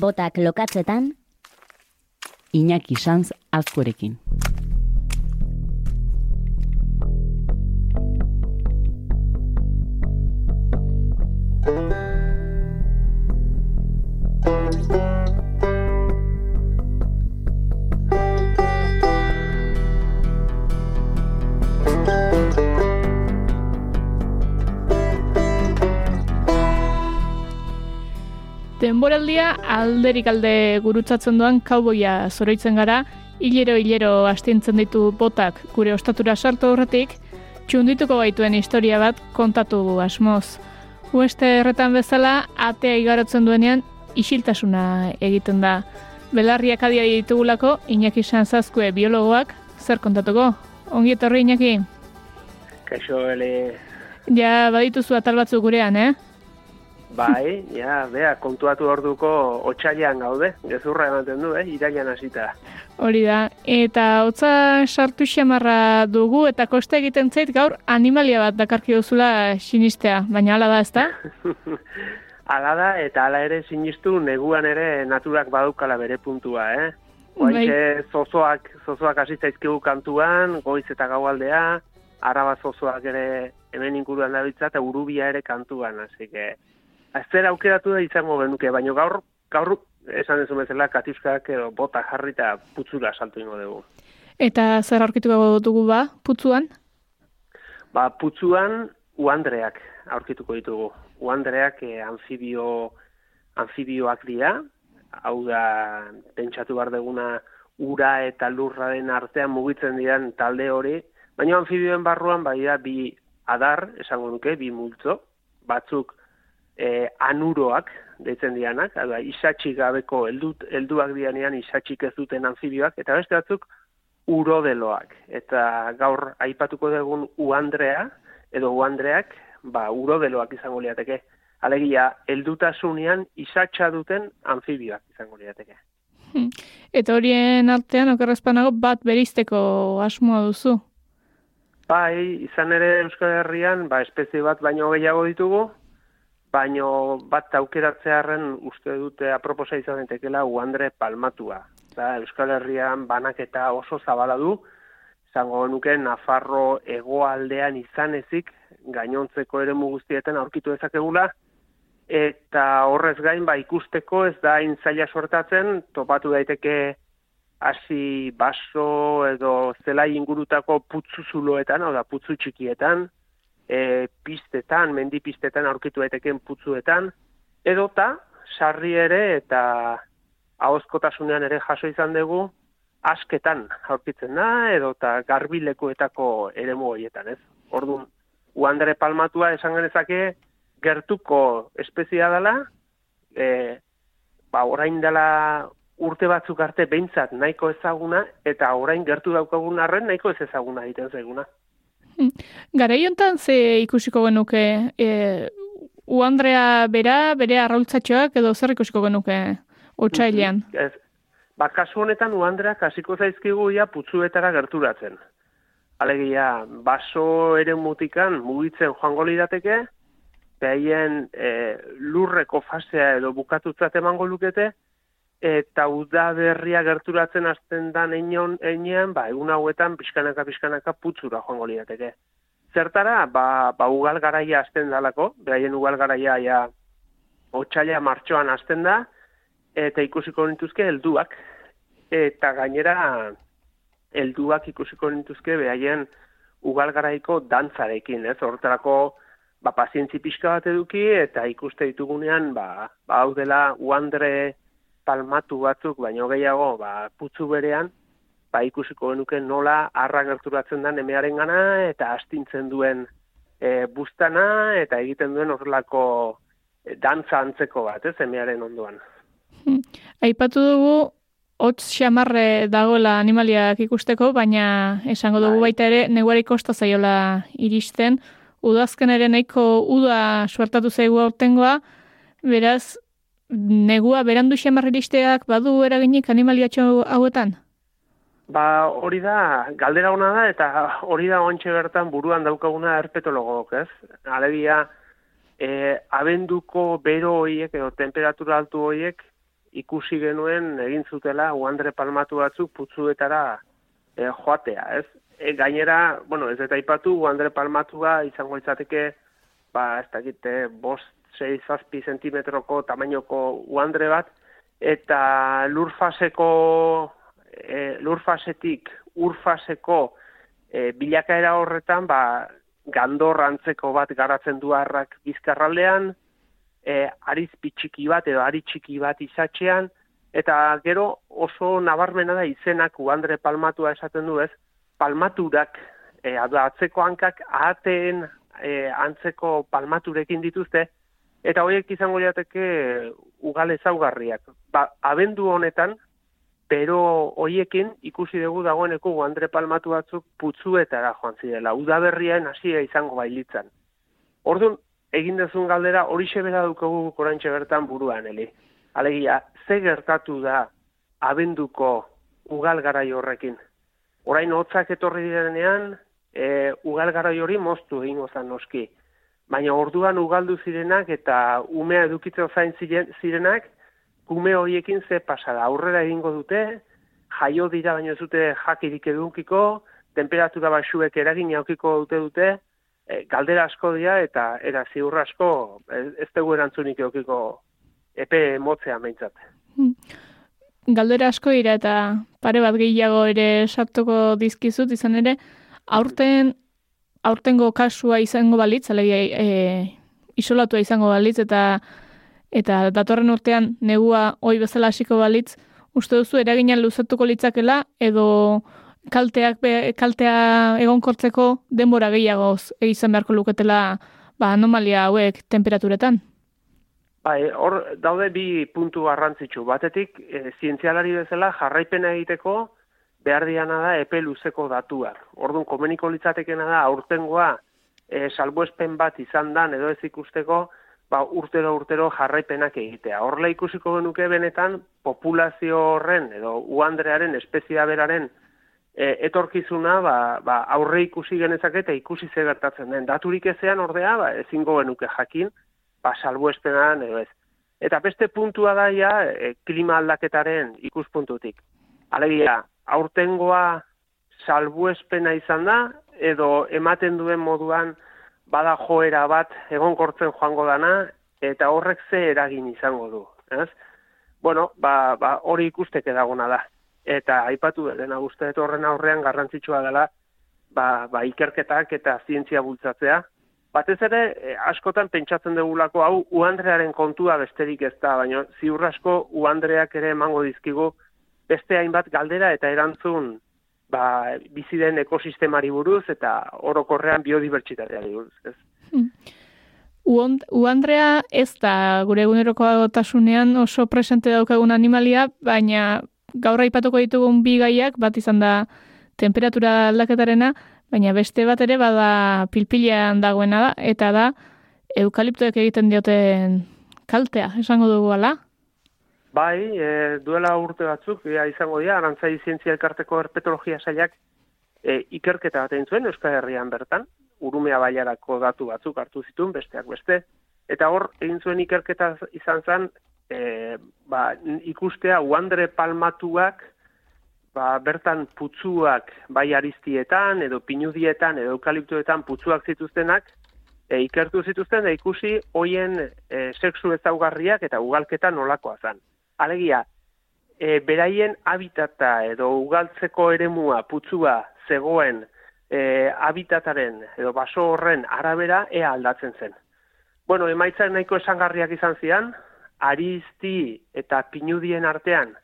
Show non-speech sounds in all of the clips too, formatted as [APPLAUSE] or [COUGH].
botak lokatzetan, Iñaki Sanz azkorekin. Denboraldia alderik alde gurutzatzen duan kauboia zoroitzen gara, hilero hilero astintzen ditu botak gure ostatura sartu horretik, txundituko gaituen historia bat kontatu asmoz. Ueste erretan bezala, atea igarotzen duenean, isiltasuna egiten da. Belarriak adia ditugulako, Iñaki Sanzazkue biologoak, zer kontatuko? Ongi etorri, Iñaki? Kaixo, ele... Ja, badituzu atal batzuk gurean, eh? Bai, ja, bea, kontuatu orduko otxailan gaude, gezurra ematen du, eh, irailan hasita. Hori da, eta hotza sartu xamarra dugu, eta koste egiten zait gaur animalia bat dakarki duzula sinistea, baina hala da, ezta? [LAUGHS] Hala da, eta hala ere sinistu neguan ere naturak badukala bere puntua, eh? Bai. zozoak, zozoak hasi zaizkigu kantuan, goiz eta gaualdea, araba zozoak ere hemen inguruan dabiltza, eta urubia ere kantuan, hasi que... Azter aukeratu da izango genuke, baina gaur, gaur esan dezu bezala, katifkak edo bota jarri eta putzura saltu ingo dugu. Eta zer aurkituko dugu ba, putzuan? Ba, putzuan uandreak aurkituko ditugu. Uandreak eh, anfibio, anfibioak dira, hau da, pentsatu behar deguna ura eta lurraren artean mugitzen diren talde hori, baina anfibioen barruan bai da bi adar, esango nuke, bi multzo, batzuk eh, anuroak deitzen dianak, da, isatxik gabeko heldut, helduak dianean isatxik ez duten anfibioak, eta beste batzuk urodeloak. Eta gaur aipatuko dugun uandrea, edo uandreak, ba, urodeloak izango liateke. Alegia, heldutasunean isatxa duten anfibioak izango liateke. Eta horien artean, okerrezpanago, bat berizteko asmoa duzu. Bai, izan ere Euskal Herrian, ba, espezie bat baino gehiago ditugu, baino bat aukeratzearen uste dute aproposa izan daitekela uandre palmatua. Da, Euskal Herrian banaketa oso zabala du, izango nuke Nafarro hegoaldean izan ezik, gainontzeko eremu guztietan aurkitu dezakegula, eta horrez gain ba ikusteko ez da hain zaila sortatzen, topatu daiteke hasi baso edo zelai ingurutako putzu zuloetan, hau da putzu txikietan, e, pistetan, mendipistetan aurkitu daiteken putzuetan, edota sarri ere eta ahozkotasunean ere jaso izan dugu, asketan aurkitzen da, edota garbilekuetako eremu horietan, ez? Orduan, uandere palmatua esan genezake gertuko espezia dela, e, ba, orain dela urte batzuk arte behintzat nahiko ezaguna, eta orain gertu daukagun arren nahiko ez ezaguna egiten zaiguna. [LAUGHS] Garai hontan ze ikusiko genuke e, uandrea bera, bere arraultzatxoak edo zer ikusiko genuke otsailean. Ez, ba, kasu honetan uandreak hasiko zaizkigu ja putzuetara gerturatzen. Alegia, baso ere mutikan mugitzen joango lirateke, behaien e, lurreko fasea edo bukatutzat emango lukete, eta uda berria gerturatzen hasten da einon einean, ba, egun hauetan pixkanaka pixkanaka putzura joango lirateke. Zertara, ba, ba ugal garaia hasten dalako, behaien ugal garaia ja otxaila martxoan hasten da, eta ikusiko nituzke helduak, eta gainera helduak ikusiko nituzke behaien ugal garaiko dantzarekin, ez? Horretarako ba, pazientzi pixka bat eduki, eta ikuste ditugunean, ba, ba hau dela uandre palmatu batzuk, baino gehiago, ba, putzu berean, ba, ikusiko genuke nola arra gerturatzen da nemearen gana, eta astintzen duen e, bustana, eta egiten duen horrelako e, dantza antzeko bat, ez, emearen ondoan. Aipatu dugu, hotz xamarre dagoela animaliak ikusteko, baina esango dugu Bai. baita ere, neguari kosta zaiola iristen, udazken ere nahiko uda suertatu zaigu aurtengoa, beraz, negua berandu xamar badu eraginik animaliatxo hauetan? Ba, hori da, galdera ona da, eta hori da ontxe bertan buruan daukaguna erpetologok, ez? Alegia, e, abenduko bero horiek edo temperatura altu horiek ikusi genuen egin zutela uandre palmatu batzuk putzuetara e, joatea, ez? E, gainera, bueno, ez eta ipatu, uandre palmatua izango izateke, ba, ez dakite, bost, sei, zazpi zentimetroko tamainoko uandre bat, eta lurfaseko, e, lurfasetik urfaseko e, bilakaera horretan, ba, gandorrantzeko bat garatzen du harrak bizkarraldean, e, ariz bitxiki bat edo ari txiki bat izatxean, eta gero oso nabarmena da izenak uandre palmatua esaten du ez, palmaturak, e, atzeko hankak ahateen e, antzeko palmaturekin dituzte, eta horiek izango jateke ugal ezaugarriak. Ba, abendu honetan, pero hoiekin ikusi dugu dagoeneko Andre Palmatu batzuk putzuetara joan zirela, udaberriaen hasia izango bailitzan. Orduan, egin dezun galdera hori bera dukogu korantxe bertan buruan, eli. Alegia, ze gertatu da abenduko ugal garai horrekin. Orain hotzak etorri direnean, e, ugal garai hori moztu egin gozan noski. Baina orduan ugaldu zirenak eta umea edukitzen zain zirenak, kume horiekin ze pasada, aurrera egingo dute, jaio dira baino zute jakirik edunkiko, temperatura basuek eragin jaukiko dute dute, e, galdera asko dira eta era ziur asko ez, ez dugu erantzunik edukiko epe motzea meintzat. Hmm. Galdera asko dira eta pare bat gehiago ere sartuko dizkizut izan ere, aurten aurtengo kasua izango balitz, alegia e, isolatua izango balitz eta eta datorren urtean negua hoi bezala hasiko balitz, uste duzu eraginan luzatuko litzakela edo kalteak be, kaltea egonkortzeko denbora gehiagoz egizan beharko luketela ba, anomalia hauek temperaturetan? Bai, hor daude bi puntu garrantzitsu. Batetik, e, zientzialari bezala jarraipena egiteko behar diana da epe luzeko datuak. Orduan, komeniko litzatekena da aurtengoa e, salbuespen bat izan dan edo ez ikusteko, ba, urtero urtero jarraipenak egitea. Horla ikusiko genuke benetan populazio horren edo uandrearen espezia beraren e, etorkizuna ba, ba, aurre ikusi genezak eta ikusi ze gertatzen den. Daturik ezean ordea ba, ezingo genuke jakin ba, salbuespenan edo ez. Eta beste puntua daia e, klima aldaketaren ikuspuntutik. Alegia, aurtengoa salbuespena izan da edo ematen duen moduan bada joera bat egonkortzen joango dana eta horrek ze eragin izango du, ez? Bueno, ba, ba hori ikusteke dagona da. Eta aipatu dena uste horren aurrean garrantzitsua dela ba, ba ikerketak eta zientzia bultzatzea. Batez ere, e, askotan pentsatzen dugulako hau uandrearen kontua besterik ez da, baina ziur asko uandreak ere emango dizkigu beste hainbat galdera eta erantzun ba, bizi den ekosistemari buruz eta orokorrean biodibertsitateari buruz, ez? Hmm. Uandrea ez da gure eguneroko agotasunean oso presente daukagun animalia, baina gaur aipatuko ditugun bi gaiak, bat izan da temperatura aldaketarena, baina beste bat ere bada pilpilean dagoena da, eta da eukaliptoek egiten dioten kaltea, esango dugu ala? Bai, e, duela urte batzuk, ea izango dira, arantzai zientzia elkarteko herpetologia saiak e, ikerketa bat egin zuen Euskal Herrian bertan, urumea baiarako datu batzuk hartu zituen, besteak beste, eta hor egin zuen ikerketa izan zen, e, ba, ikustea uandre palmatuak, ba, bertan putzuak bai ariztietan, edo pinudietan, edo eukaliptuetan putzuak zituztenak, e, ikertu zituzten, da ikusi hoien e, sexu ezaugarriak eta ugalketa nolakoa zen. Alegia, e, beraien habitata edo ugaltzeko eremua putzua zegoen e, habitataren edo baso horren arabera ea aldatzen zen. Bueno, emaitzak nahiko esangarriak izan zian, arizti eta pinudien artean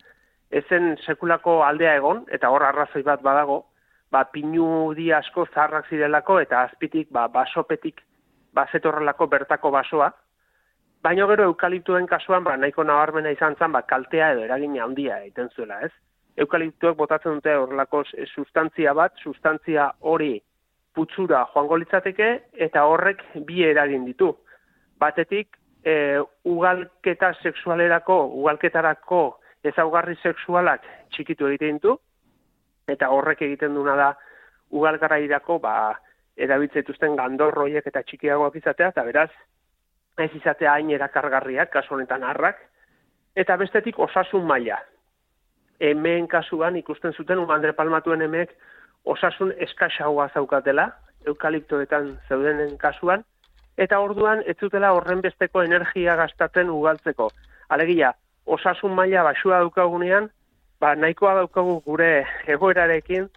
ezen sekulako aldea egon, eta hor arrazoi bat badago, ba, pinudi asko zaharrak zirelako eta azpitik ba, basopetik bazetorrelako bertako basoa, Baina gero eukaliptuen kasuan, ba, nahiko nabarmena izan zen, ba, kaltea edo eragina handia egiten zuela, ez? Eukaliptuek botatzen dute horrelako sustantzia bat, sustantzia hori putzura joango litzateke, eta horrek bi eragin ditu. Batetik, e, ugalketa sexualerako, ugalketarako ezaugarri sexualak txikitu egiten ditu, eta horrek egiten duna da, ugalgara irako, ba, erabiltzetuzten gandorroiek eta txikiagoak izatea, eta beraz, ez izatea hain erakargarriak, kasu honetan harrak, eta bestetik osasun maila. Hemen kasuan ikusten zuten Andre Palmatuen emek osasun eskaxagoa zaukatela, eukaliptoetan zeudenen kasuan, eta orduan ez zutela horren besteko energia gastatzen ugaltzeko. Alegia, osasun maila basua daukagunean, ba, nahikoa daukagu gure egoerarekin,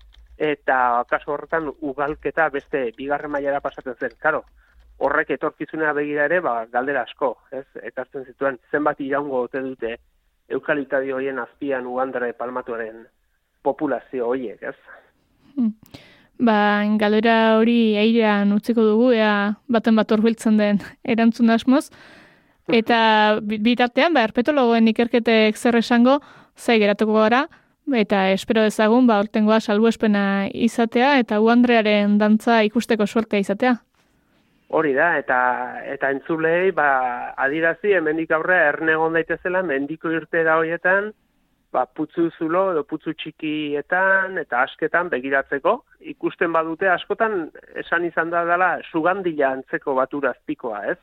eta kasu horretan ugalketa beste bigarren mailara pasatzen zen. Karo, horrek etorkizunea begira ere, ba, galdera asko, ez? Ekartzen zituen, zenbat iraungo ote dute eukaliptadio horien azpian ugandare palmatuaren populazio horiek, ez? Hmm. Ba, galdera hori airean utziko dugu, ea baten bat horbiltzen den [LAUGHS] erantzun asmoz. Eta bitartean, ba, erpetologoen ikerketek zer esango, zai geratuko gara, eta espero dezagun, ba, ortengoa salbuespena izatea, eta uandrearen dantza ikusteko suertea izatea. Hori da, eta eta entzulei, ba, adirazi, hemendik aurre, ernegon daitezela, mendiko irte da horietan, ba, putzu zulo edo putzu txikietan eta asketan begiratzeko. Ikusten badute askotan esan izan da dela sugandila antzeko baturazpikoa, ez?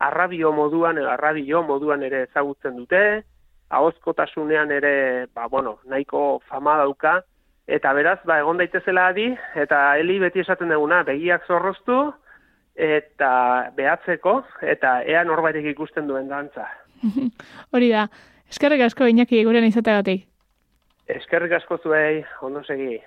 Arrabio moduan, arrabio moduan ere ezagutzen dute, ahozkotasunean ere, ba, bueno, nahiko fama dauka, eta beraz, ba, egon daitezela adi, eta heli beti esaten duguna, begiak zorroztu, eta behatzeko, eta ea norbaitek ikusten duen dantza. [LAUGHS] Hori da, eskerrik asko inaki gurean izateagatik. Eskerrik asko zuei, ondo segi.